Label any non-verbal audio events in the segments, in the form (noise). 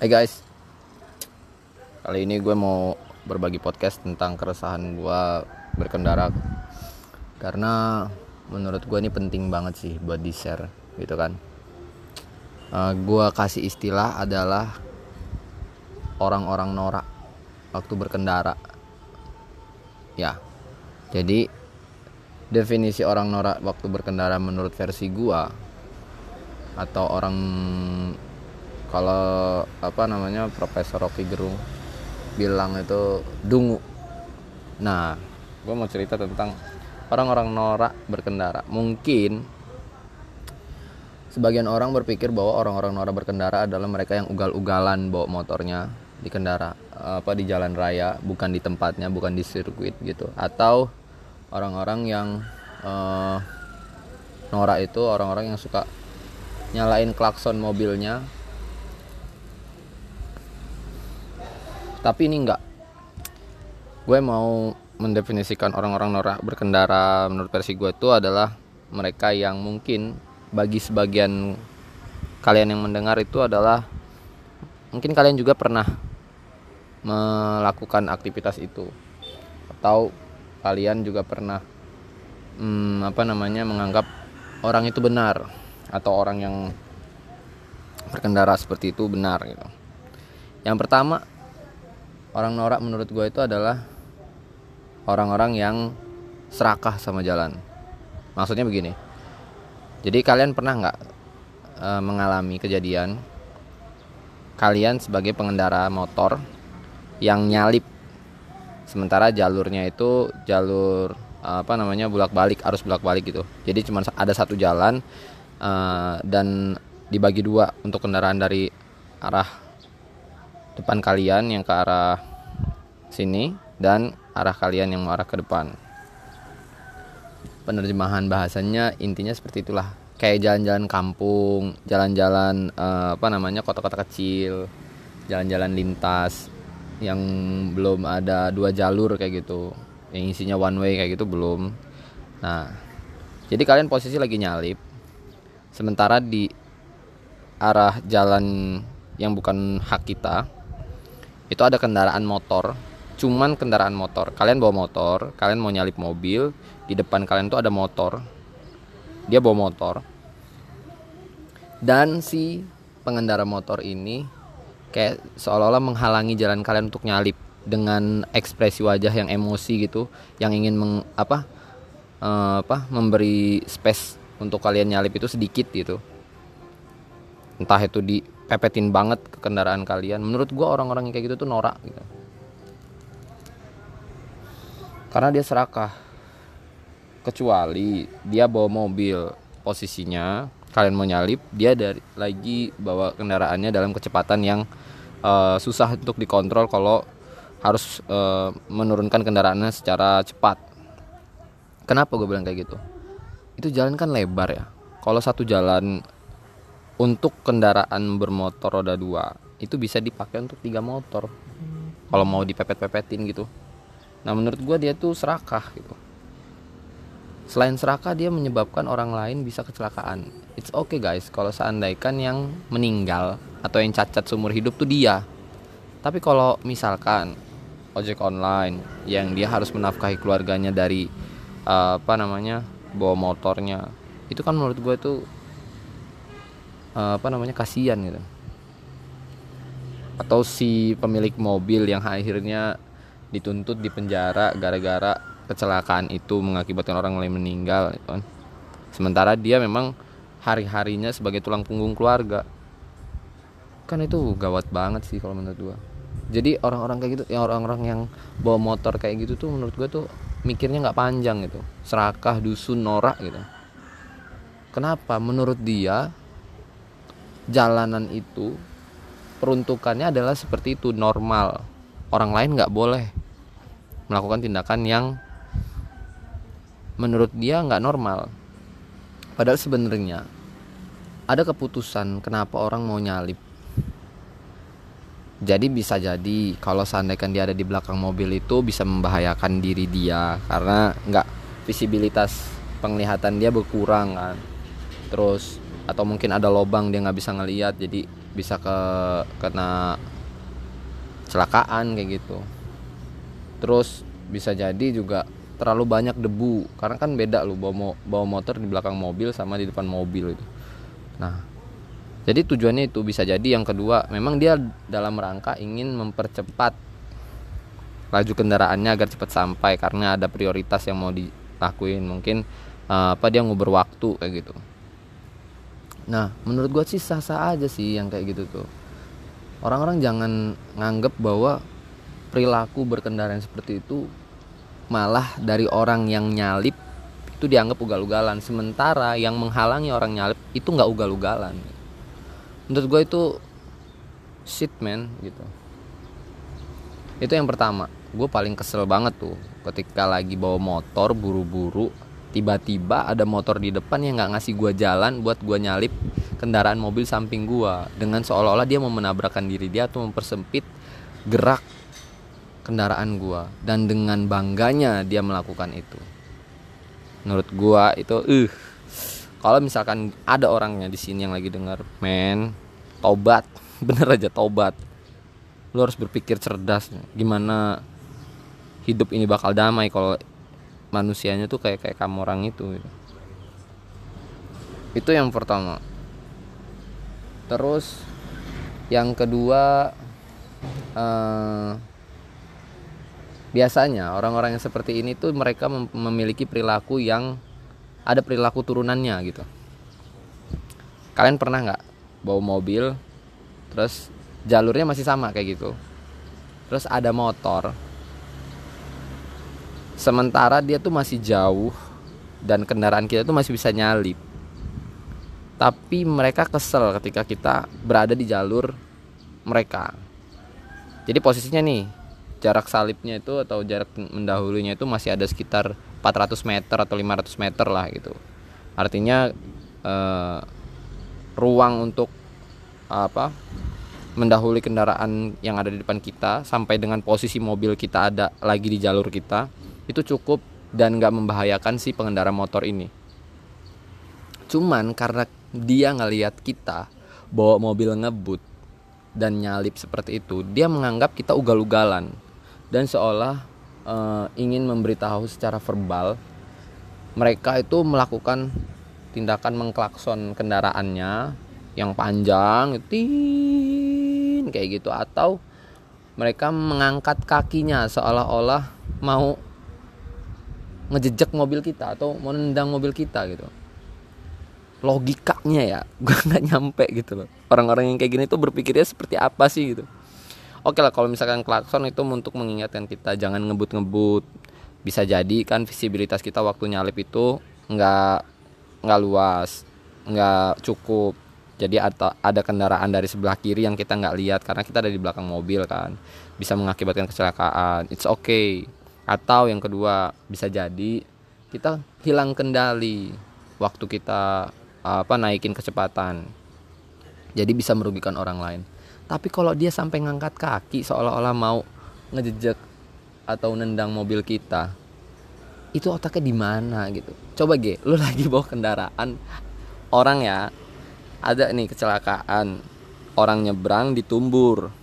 Hai guys. Kali ini gue mau berbagi podcast tentang keresahan gue berkendara. Karena menurut gue ini penting banget sih buat di share gitu kan? Uh, Gue kasih istilah adalah orang-orang norak waktu berkendara. Ya. Jadi definisi orang norak waktu berkendara menurut versi gue atau orang kalau apa namanya Profesor Rocky Gerung bilang itu dungu. Nah gue mau cerita tentang orang-orang norak berkendara. Mungkin sebagian orang berpikir bahwa orang-orang norak berkendara adalah mereka yang ugal-ugalan bawa motornya di kendara apa di jalan raya bukan di tempatnya bukan di sirkuit gitu. Atau orang-orang yang uh, norak itu orang-orang yang suka nyalain klakson mobilnya tapi ini enggak gue mau mendefinisikan orang-orang norak berkendara menurut versi gue itu adalah mereka yang mungkin bagi sebagian kalian yang mendengar itu adalah mungkin kalian juga pernah melakukan aktivitas itu atau kalian juga pernah hmm, apa namanya menganggap orang itu benar atau orang yang berkendara seperti itu benar gitu. Yang pertama orang norak menurut gue itu adalah orang-orang yang serakah sama jalan. Maksudnya begini. Jadi kalian pernah nggak e, mengalami kejadian kalian sebagai pengendara motor yang nyalip sementara jalurnya itu jalur apa namanya bulak balik arus bulak balik gitu. Jadi cuma ada satu jalan e, dan dibagi dua untuk kendaraan dari arah depan kalian yang ke arah sini dan arah kalian yang mengarah ke depan. Penerjemahan bahasanya intinya seperti itulah. Kayak jalan-jalan kampung, jalan-jalan uh, apa namanya kota-kota kecil, jalan-jalan lintas yang belum ada dua jalur kayak gitu. Yang isinya one way kayak gitu belum. Nah, jadi kalian posisi lagi nyalip. Sementara di arah jalan yang bukan hak kita itu ada kendaraan motor cuman kendaraan motor. Kalian bawa motor kalian mau nyalip mobil di depan kalian tuh ada motor. Dia bawa motor. Dan si pengendara motor ini kayak seolah-olah menghalangi jalan kalian untuk nyalip dengan ekspresi wajah yang emosi gitu yang ingin meng, apa uh, apa memberi space untuk kalian nyalip itu sedikit gitu. Entah itu di pepetin banget ke kendaraan kalian. Menurut gue orang-orang yang kayak gitu tuh norak gitu. Karena dia serakah. Kecuali dia bawa mobil posisinya kalian mau nyalip dia dari lagi bawa kendaraannya dalam kecepatan yang uh, susah untuk dikontrol kalau harus uh, menurunkan kendaraannya secara cepat. Kenapa gue bilang kayak gitu? Itu jalan kan lebar ya. Kalau satu jalan untuk kendaraan bermotor roda dua itu bisa dipakai untuk tiga motor. Kalau mau dipepet-pepetin gitu. Nah menurut gue dia tuh serakah gitu. Selain serakah dia menyebabkan orang lain bisa kecelakaan. It's okay guys kalau seandainya yang meninggal atau yang cacat seumur hidup tuh dia. Tapi kalau misalkan ojek online yang dia harus menafkahi keluarganya dari uh, apa namanya bawa motornya itu kan menurut gue tuh uh, apa namanya kasihan gitu. Atau si pemilik mobil yang akhirnya dituntut di penjara gara-gara kecelakaan itu mengakibatkan orang lain meninggal gitu kan. sementara dia memang hari-harinya sebagai tulang punggung keluarga. Kan itu gawat banget sih kalau menurut gua. Jadi orang-orang kayak gitu yang orang-orang yang bawa motor kayak gitu tuh menurut gua tuh mikirnya nggak panjang gitu. Serakah dusun norak gitu. Kenapa? Menurut dia jalanan itu peruntukannya adalah seperti itu normal. Orang lain nggak boleh melakukan tindakan yang menurut dia nggak normal. Padahal sebenarnya ada keputusan kenapa orang mau nyalip. Jadi bisa jadi kalau seandainya dia ada di belakang mobil itu bisa membahayakan diri dia karena nggak visibilitas penglihatan dia berkurang kan. Terus atau mungkin ada lobang dia nggak bisa ngelihat jadi bisa ke kena celakaan kayak gitu. Terus bisa jadi juga terlalu banyak debu karena kan beda lu bawa bawa motor di belakang mobil sama di depan mobil itu. Nah jadi tujuannya itu bisa jadi. Yang kedua memang dia dalam rangka ingin mempercepat laju kendaraannya agar cepat sampai karena ada prioritas yang mau dilakuin. Mungkin uh, apa dia nguber waktu kayak gitu nah menurut gue sih sah-sah aja sih yang kayak gitu tuh. Orang-orang jangan nganggep bahwa perilaku berkendara seperti itu malah dari orang yang nyalip itu dianggap ugal-ugalan. Sementara yang menghalangi orang nyalip itu nggak ugal-ugalan. Menurut gue itu shit man gitu. Itu yang pertama. Gue paling kesel banget tuh ketika lagi bawa motor buru-buru tiba-tiba ada motor di depan yang nggak ngasih gue jalan buat gue nyalip kendaraan mobil samping gue dengan seolah-olah dia mau menabrakkan diri dia atau mempersempit gerak kendaraan gue dan dengan bangganya dia melakukan itu. Menurut gue itu uh kalau misalkan ada orangnya di sini yang lagi dengar men tobat. (laughs) Bener aja tobat. Lu harus berpikir cerdas. Gimana hidup ini bakal damai kalau manusianya tuh kayak kayak kamu orang itu itu yang pertama. Terus yang kedua uh, biasanya orang-orang yang seperti ini tuh mereka memiliki perilaku yang ada perilaku turunannya gitu. Kalian pernah nggak bawa mobil terus jalurnya masih sama kayak gitu? Terus ada motor sementara dia tuh masih jauh dan kendaraan kita tuh masih bisa nyalip. Tapi mereka kesel ketika kita berada di jalur mereka. Jadi posisinya nih jarak salipnya itu atau jarak mendahulunya itu masih ada sekitar 400 meter atau 500 meter lah gitu. Artinya eh, ruang untuk apa mendahului kendaraan yang ada di depan kita sampai dengan posisi mobil kita ada lagi di jalur kita itu cukup dan nggak membahayakan si pengendara motor ini. Cuman karena dia ngelihat kita bawa mobil ngebut dan nyalip seperti itu dia menganggap kita ugal-ugalan dan seolah uh, ingin memberitahu secara verbal mereka itu melakukan tindakan mengklakson kendaraannya yang panjang tin kayak gitu. Atau mereka mengangkat kakinya seolah-olah mau ngejejak mobil kita atau mau nendang mobil kita gitu. Logikanya ya (laughs) gue nggak nyampe gitu loh. Orang-orang yang kayak gini tuh berpikirnya seperti apa sih gitu. Oke lah kalau misalkan klakson itu untuk mengingatkan kita jangan ngebut-ngebut. Bisa jadi kan visibilitas kita waktu nyalip itu nggak nggak luas nggak cukup. Jadi ada kendaraan dari sebelah kiri yang kita nggak lihat karena kita ada di belakang mobil kan. Bisa mengakibatkan kecelakaan. It's okay atau yang kedua bisa jadi kita hilang kendali waktu kita apa naikin kecepatan. Jadi bisa merugikan orang lain. Tapi kalau dia sampai ngangkat kaki seolah-olah mau ngejejek atau nendang mobil kita itu otaknya di mana gitu? Coba ge lu (laughs) lagi bawa kendaraan orang ya ada nih kecelakaan orang nyebrang ditumbur.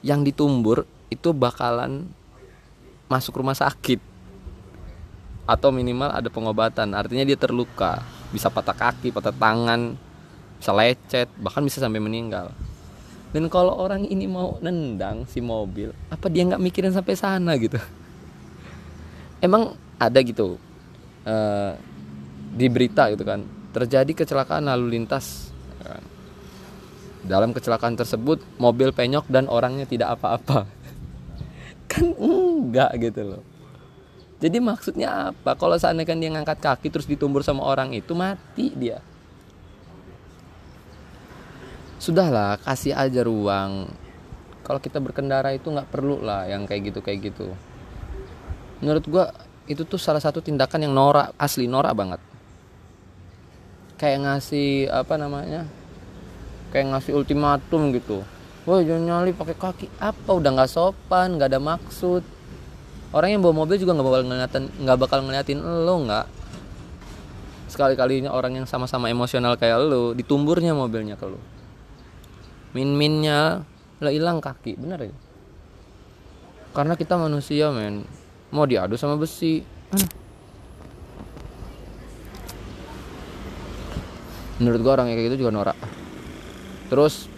Yang ditumbur itu bakalan masuk rumah sakit. Atau minimal ada pengobatan artinya dia terluka. Bisa patah kaki patah tangan bisa lecet bahkan bisa sampai meninggal. Dan kalau orang ini mau nendang si mobil apa dia nggak mikirin sampai sana gitu? Emang ada gitu uh, di berita gitu kan terjadi kecelakaan lalu lintas dalam kecelakaan tersebut mobil penyok dan orangnya tidak apa-apa kan enggak gitu loh. Jadi maksudnya apa? Kalau seandainya dia ngangkat kaki terus ditumbur sama orang itu mati dia. Sudahlah kasih aja ruang. Kalau kita berkendara itu nggak perlu lah yang kayak gitu kayak gitu. Menurut gua itu tuh salah satu tindakan yang norak asli norak banget. Kayak ngasih apa namanya? Kayak ngasih ultimatum gitu wah jangan nyali pakai kaki. Apa? Udah nggak sopan nggak ada maksud. Orang yang bawa mobil juga nggak bakal ngeliatin nggak bakal ngeliatin lo nggak. Sekali kalinya orang yang sama-sama emosional kayak lo ditumburnya mobilnya ke lo. Min minnya lah hilang kaki bener ya? Karena kita manusia men. Mau diadu sama besi. Menurut gua orang kayak gitu juga norak. Terus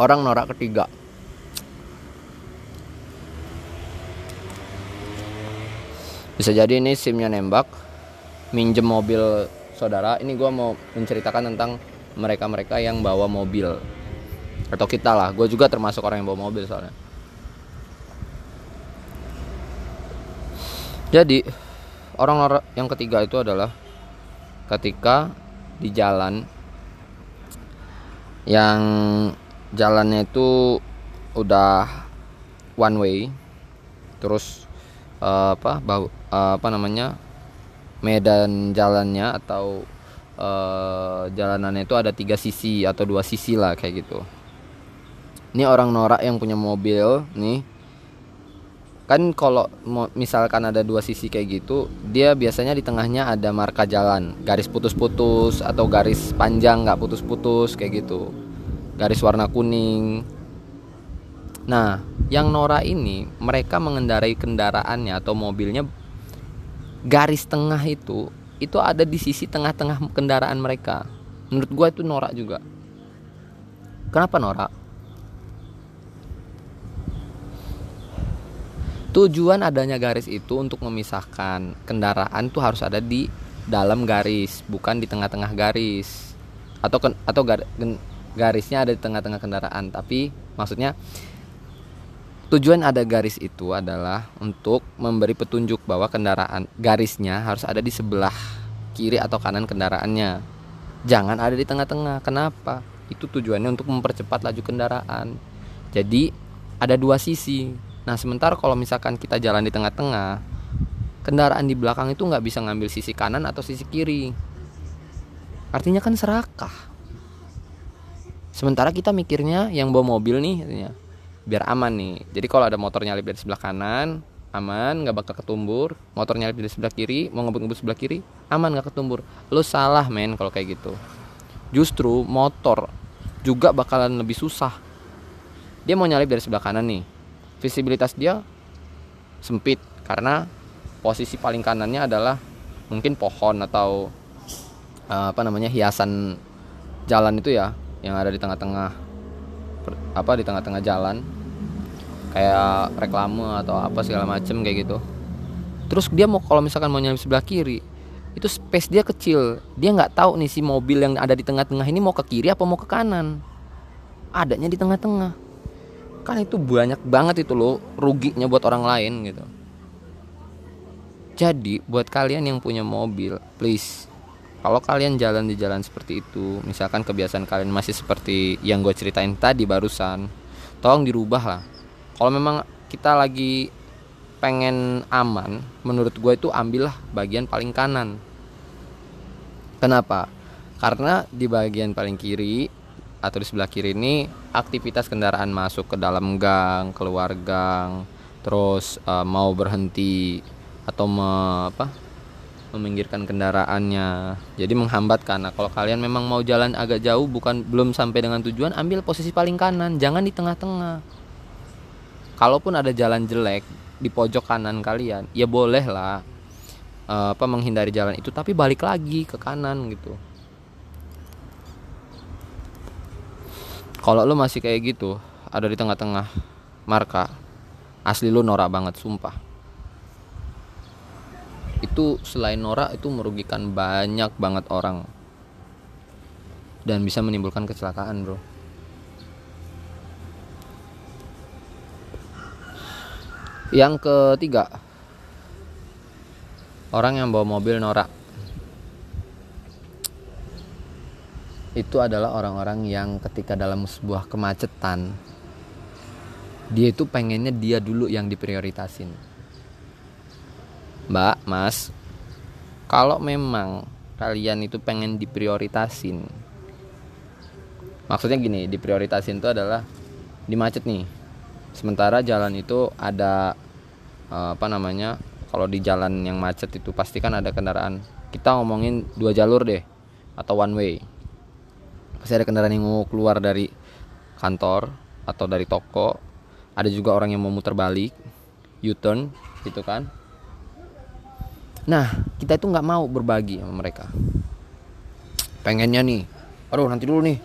orang norak ketiga. Bisa jadi ini simnya nembak minjem mobil saudara. Ini gua mau menceritakan tentang mereka-mereka yang bawa mobil. Atau kita lah gue juga termasuk orang yang bawa mobil soalnya. Jadi orang yang ketiga itu adalah ketika di jalan yang jalannya itu udah one way. Terus uh, apa bau uh, apa namanya medan jalannya atau uh, jalanannya itu ada tiga sisi atau dua sisi lah kayak gitu. Ini orang norak yang punya mobil nih. Kan kalau misalkan ada dua sisi kayak gitu dia biasanya di tengahnya ada marka jalan. Garis putus-putus atau garis panjang nggak putus-putus kayak gitu garis warna kuning. Nah yang Nora ini mereka mengendarai kendaraannya atau mobilnya garis tengah itu itu ada di sisi tengah-tengah kendaraan mereka. Menurut gue itu norak juga. Kenapa norak Tujuan adanya garis itu untuk memisahkan kendaraan tuh harus ada di dalam garis, bukan di tengah-tengah garis. Atau atau garisnya ada di tengah-tengah kendaraan, tapi maksudnya tujuan ada garis itu adalah untuk memberi petunjuk bahwa kendaraan garisnya harus ada di sebelah kiri atau kanan kendaraannya. Jangan ada di tengah-tengah. Kenapa? Itu tujuannya untuk mempercepat laju kendaraan. Jadi ada dua sisi Nah sementara kalau misalkan kita jalan di tengah-tengah Kendaraan di belakang itu nggak bisa ngambil sisi kanan atau sisi kiri Artinya kan serakah Sementara kita mikirnya yang bawa mobil nih artinya, Biar aman nih. Jadi kalau ada motor nyalip dari sebelah kanan Aman nggak bakal ketumbur. Motor nyalip dari sebelah kiri Mau ngebut-ngebut sebelah kiri Aman nggak ketumbur. Lo salah men kalau kayak gitu. Justru motor juga bakalan lebih susah. Dia mau nyalip dari sebelah kanan nih. Visibilitas dia sempit karena posisi paling kanannya adalah mungkin pohon atau uh, apa namanya hiasan jalan itu ya yang ada di tengah-tengah apa di tengah-tengah jalan. Kayak reklame atau apa segala macem kayak gitu. Terus dia mau kalau misalkan mau nyalip sebelah kiri itu space dia kecil. Dia nggak tahu nih si mobil yang ada di tengah-tengah ini mau ke kiri apa mau ke kanan. Adanya di tengah-tengah. Kan itu banyak banget itu loh ruginya buat orang lain gitu. Jadi buat kalian yang punya mobil please kalau kalian jalan di jalan seperti itu misalkan kebiasaan kalian masih seperti yang gue ceritain tadi barusan tolong dirubah lah. Kalau memang kita lagi pengen aman menurut gue itu ambillah bagian paling kanan. Kenapa? Karena di bagian paling kiri atau di sebelah kiri ini aktivitas kendaraan masuk ke dalam gang, keluar gang, terus uh, mau berhenti atau me, apa meminggirkan kendaraannya. Jadi menghambat karena kalau kalian memang mau jalan agak jauh bukan belum sampai dengan tujuan ambil posisi paling kanan jangan di tengah-tengah. Kalaupun ada jalan jelek di pojok kanan kalian ya boleh lah uh, apa menghindari jalan itu tapi balik lagi ke kanan gitu. Kalau lu masih kayak gitu ada di tengah-tengah marka asli lu norak banget sumpah itu selain norak itu merugikan banyak banget orang. Dan bisa menimbulkan kecelakaan bro. Yang ketiga orang yang bawa mobil norak itu adalah orang-orang yang ketika dalam sebuah kemacetan dia itu pengennya dia dulu yang diprioritasin mbak mas. Kalau memang kalian itu pengen diprioritasin maksudnya gini diprioritasin itu adalah di macet nih. Sementara jalan itu ada eh, apa namanya kalau di jalan yang macet itu pasti kan ada kendaraan. Kita ngomongin dua jalur deh atau one way. Pasti ada kendaraan yang mau keluar dari kantor atau dari toko. Ada juga orang yang mau muter balik U-turn gitu kan nah kita itu nggak mau berbagi sama mereka. Pengennya nih aduh nanti dulu nih.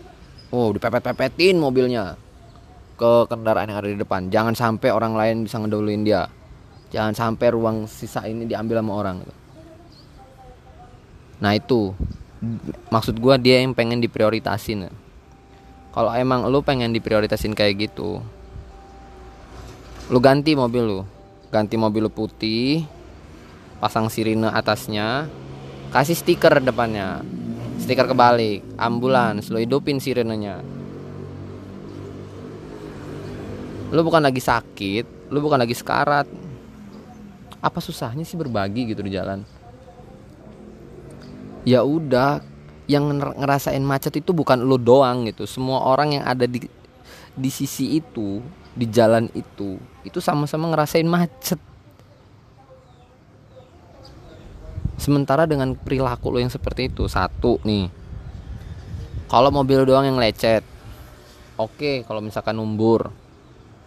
Oh dipepet-pepetin mobilnya ke kendaraan yang ada di depan. Jangan sampai orang lain bisa ngeduluin dia. Jangan sampai ruang sisa ini diambil sama orang nah itu. Maksud gue dia yang pengen diprioritasin. Kalau emang lu pengen diprioritasin kayak gitu lu ganti mobil lu. Ganti mobil lu putih pasang sirine atasnya kasih stiker depannya. Stiker kebalik ambulans lu hidupin sirinenya lu bukan lagi sakit lu bukan lagi sekarat. Apa susahnya sih berbagi gitu di jalan? Ya udah yang ngerasain macet itu bukan lo doang gitu. Semua orang yang ada di di sisi itu di jalan itu itu sama-sama ngerasain macet sementara dengan perilaku lo yang seperti itu satu nih. Kalau mobil doang yang lecet oke kalau misalkan numbur.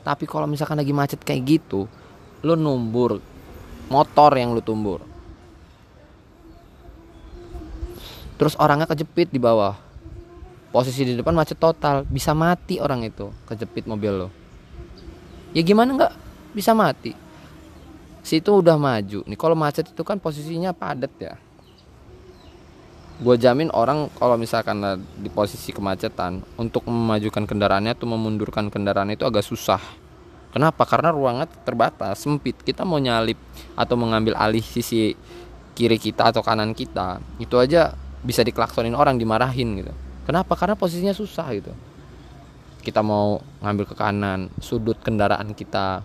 Tapi kalau misalkan lagi macet kayak gitu lo numbur motor yang lu tumbur. Terus orangnya kejepit di bawah. Posisi di depan macet total bisa mati orang itu kejepit mobil lo. Ya gimana nggak? Bisa mati situ udah maju nih kalau macet itu kan posisinya padat ya gue jamin orang kalau misalkan di posisi kemacetan untuk memajukan kendaraannya atau memundurkan kendaraan itu agak susah Kenapa? Karena ruangnya terbatas, sempit. Kita mau nyalip atau mengambil alih sisi kiri kita atau kanan kita, itu aja bisa diklaksonin orang, dimarahin gitu. Kenapa? Karena posisinya susah gitu. Kita mau ngambil ke kanan, sudut kendaraan kita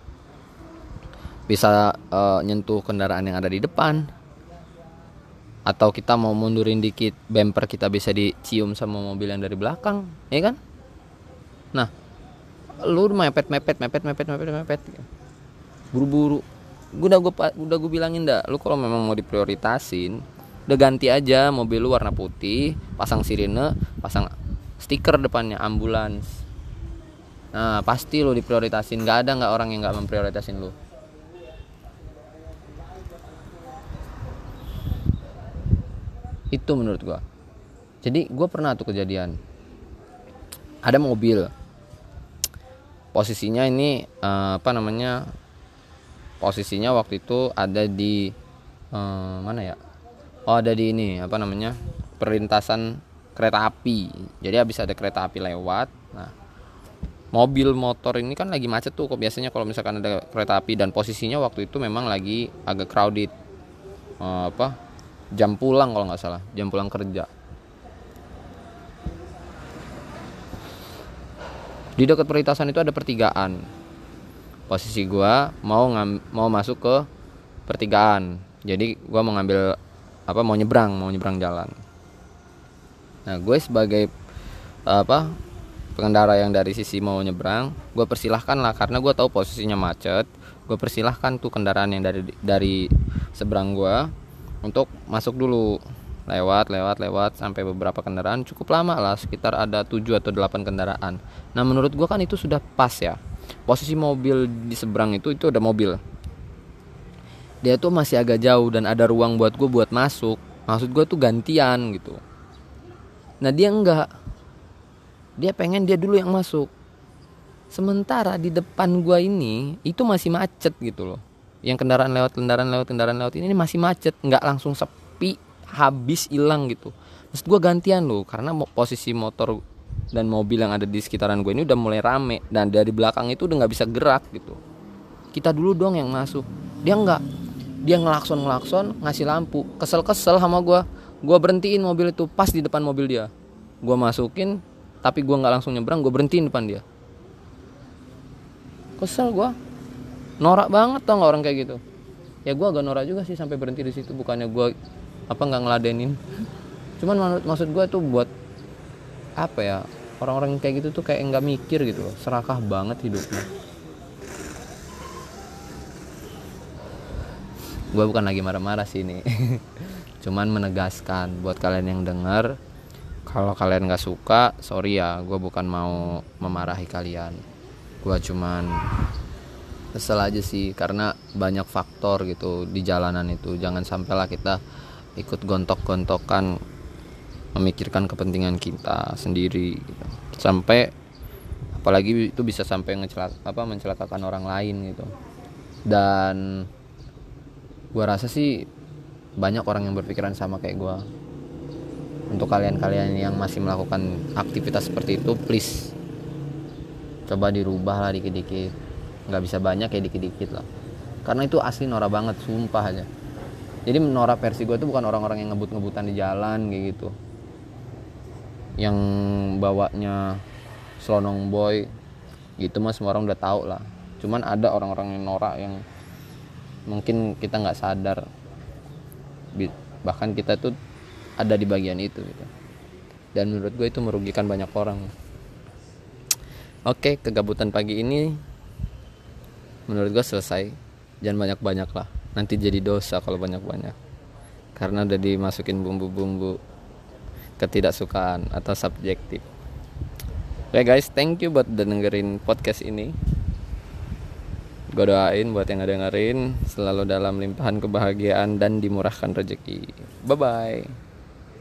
bisa uh, nyentuh kendaraan yang ada di depan. Atau kita mau mundurin dikit, bumper kita bisa dicium sama mobil yang dari belakang, ya kan? Nah, lu mepet mepet mepet mepet mepet mepet. Buru-buru. Udah gue udah gue bilangin dah lu kalau memang mau diprioritasin udah ganti aja mobil lu warna putih pasang sirine pasang stiker depannya ambulans. Nah pasti lu diprioritasin. Nggak ada nggak orang yang nggak memprioritasin lu itu menurut gua. Jadi gue pernah tuh kejadian. Ada mobil. Posisinya ini uh, apa namanya posisinya waktu itu ada di uh, mana ya? Oh ada di ini apa namanya perlintasan kereta api. Jadi habis ada kereta api lewat nah mobil motor ini kan lagi macet tuh kok biasanya kalau misalkan ada kereta api. Dan posisinya waktu itu memang lagi agak crowded. Uh, apa jam pulang kalau nggak salah. Jam pulang kerja. Di dekat perlintasan itu ada pertigaan. Posisi gua mau ngam, mau masuk ke pertigaan. Jadi gua mau ngambil apa mau nyebrang mau nyebrang jalan. Nah gue sebagai apa pengendara yang dari sisi mau nyebrang gue persilahkan lah. Karena gue tahu posisinya macet gue persilahkan tuh kendaraan yang dari dari seberang gue untuk masuk dulu. Lewat lewat lewat sampai beberapa kendaraan. Cukup lama lah sekitar ada 7 atau 8 kendaraan. Nah menurut gua kan itu sudah pas ya. Posisi mobil di seberang itu itu ada mobil. Dia tuh masih agak jauh dan ada ruang buat gue buat masuk. Maksud gue tuh gantian gitu. Nah dia enggak. Dia pengen dia dulu yang masuk. Sementara di depan gue ini itu masih macet gitu loh yang kendaraan lewat kendaraan lewat kendaraan lewat ini masih macet nggak langsung sepi habis hilang gitu. Terus gue gantian loh karena posisi motor dan mobil yang ada di sekitaran gue ini udah mulai rame dan dari belakang itu udah nggak bisa gerak gitu. Kita dulu dong yang masuk. Dia nggak dia ngelakson ngelakson ngasih lampu. Kesel kesel sama gue gue berhentiin mobil itu pas di depan mobil dia. Gue masukin tapi gue nggak langsung nyebrang gue berhentiin depan dia. Kesel gue norak banget tau nggak orang kayak gitu? Ya gue agak norak juga sih sampai berhenti di situ bukannya gue apa nggak ngeladenin. (laughs) Cuman maksud gue tuh buat apa ya orang-orang kayak gitu tuh kayak nggak mikir gitu loh serakah banget hidupnya. Gue bukan lagi marah-marah sih ini. (laughs) Cuman menegaskan buat kalian yang denger kalau kalian nggak suka sorry ya gue bukan mau memarahi kalian. Gue cuman kesel aja sih karena banyak faktor gitu di jalanan itu. Jangan sampailah kita ikut gontok-gontokan memikirkan kepentingan kita sendiri gitu. sampai apalagi itu bisa sampai ngecelak apa mencelakakan orang lain gitu. Dan gue rasa sih banyak orang yang berpikiran sama kayak gue untuk kalian-kalian yang masih melakukan aktivitas seperti itu please coba dirubah lah dikit-dikit nggak bisa banyak ya dikit-dikit lah. Karena itu asli norak banget sumpah aja. Jadi norak versi gue tuh bukan orang-orang yang ngebut-ngebutan di jalan kayak gitu. Yang bawanya selonong boy gitu mah semua orang udah tahu lah. Cuman ada orang-orang yang norak yang mungkin kita nggak sadar. Bahkan kita tuh ada di bagian itu gitu. Dan menurut gue itu merugikan banyak orang. Oke kegabutan pagi ini menurut gue selesai jangan banyak-banyak lah nanti jadi dosa kalau banyak-banyak karena udah dimasukin bumbu-bumbu ketidaksukaan atau subjektif Oke okay guys, thank you buat udah dengerin podcast ini. Gue doain buat yang dengerin selalu dalam limpahan kebahagiaan dan dimurahkan rezeki. Bye bye.